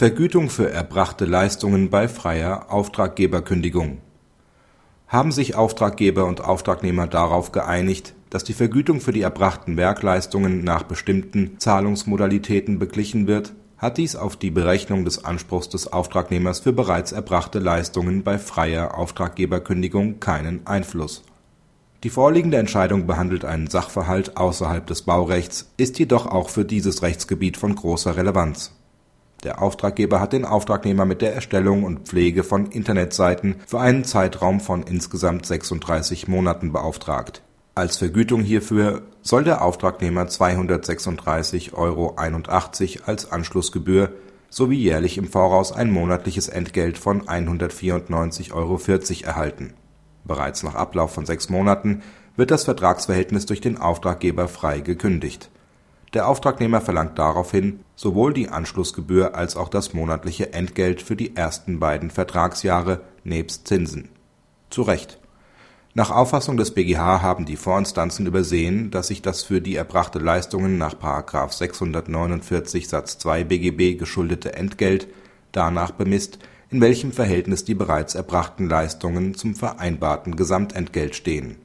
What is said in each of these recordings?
Vergütung für erbrachte Leistungen bei freier Auftraggeberkündigung Haben sich Auftraggeber und Auftragnehmer darauf geeinigt, dass die Vergütung für die erbrachten Werkleistungen nach bestimmten Zahlungsmodalitäten beglichen wird, hat dies auf die Berechnung des Anspruchs des Auftragnehmers für bereits erbrachte Leistungen bei freier Auftraggeberkündigung keinen Einfluss. Die vorliegende Entscheidung behandelt einen Sachverhalt außerhalb des Baurechts, ist jedoch auch für dieses Rechtsgebiet von großer Relevanz der Auftraggeber hat den Auftragnehmer mit der Erstellung und Pflege von Internetseiten für einen Zeitraum von insgesamt 36 Monaten beauftragt. Als Vergütung hierfür soll der Auftragnehmer 236,81 Euro als Anschlussgebühr sowie jährlich im Voraus ein monatliches Entgelt von 194,40 Euro erhalten. Bereits nach Ablauf von sechs Monaten wird das Vertragsverhältnis durch den Auftraggeber frei gekündigt der Auftragnehmer verlangt daraufhin sowohl die Anschlussgebühr als auch das monatliche Entgelt für die ersten beiden Vertragsjahre nebst Zinsen. Zu Recht. Nach Auffassung des BGH haben die Vorinstanzen übersehen, dass sich das für die erbrachte Leistungen nach § 649 Satz 2 BGB geschuldete Entgelt danach bemisst, in welchem Verhältnis die bereits erbrachten Leistungen zum vereinbarten Gesamtentgelt stehen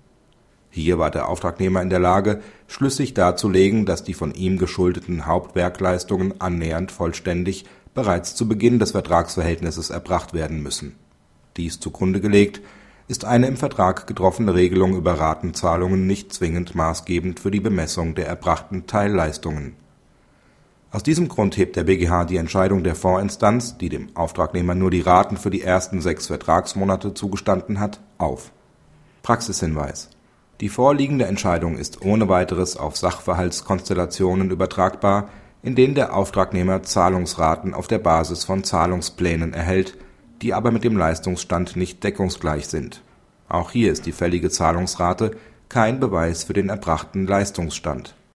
hier war der Auftragnehmer in der Lage, schlüssig darzulegen, dass die von ihm geschuldeten Hauptwerkleistungen annähernd vollständig bereits zu Beginn des Vertragsverhältnisses erbracht werden müssen. Dies zugrunde gelegt ist eine im Vertrag getroffene Regelung über Ratenzahlungen nicht zwingend maßgebend für die Bemessung der erbrachten Teilleistungen. Aus diesem Grund hebt der BGH die Entscheidung der Vorinstanz, die dem Auftragnehmer nur die Raten für die ersten sechs Vertragsmonate zugestanden hat, auf. Praxishinweis die vorliegende Entscheidung ist ohne weiteres auf Sachverhaltskonstellationen übertragbar, in denen der Auftragnehmer Zahlungsraten auf der Basis von Zahlungsplänen erhält, die aber mit dem Leistungsstand nicht deckungsgleich sind. Auch hier ist die fällige Zahlungsrate kein Beweis für den erbrachten Leistungsstand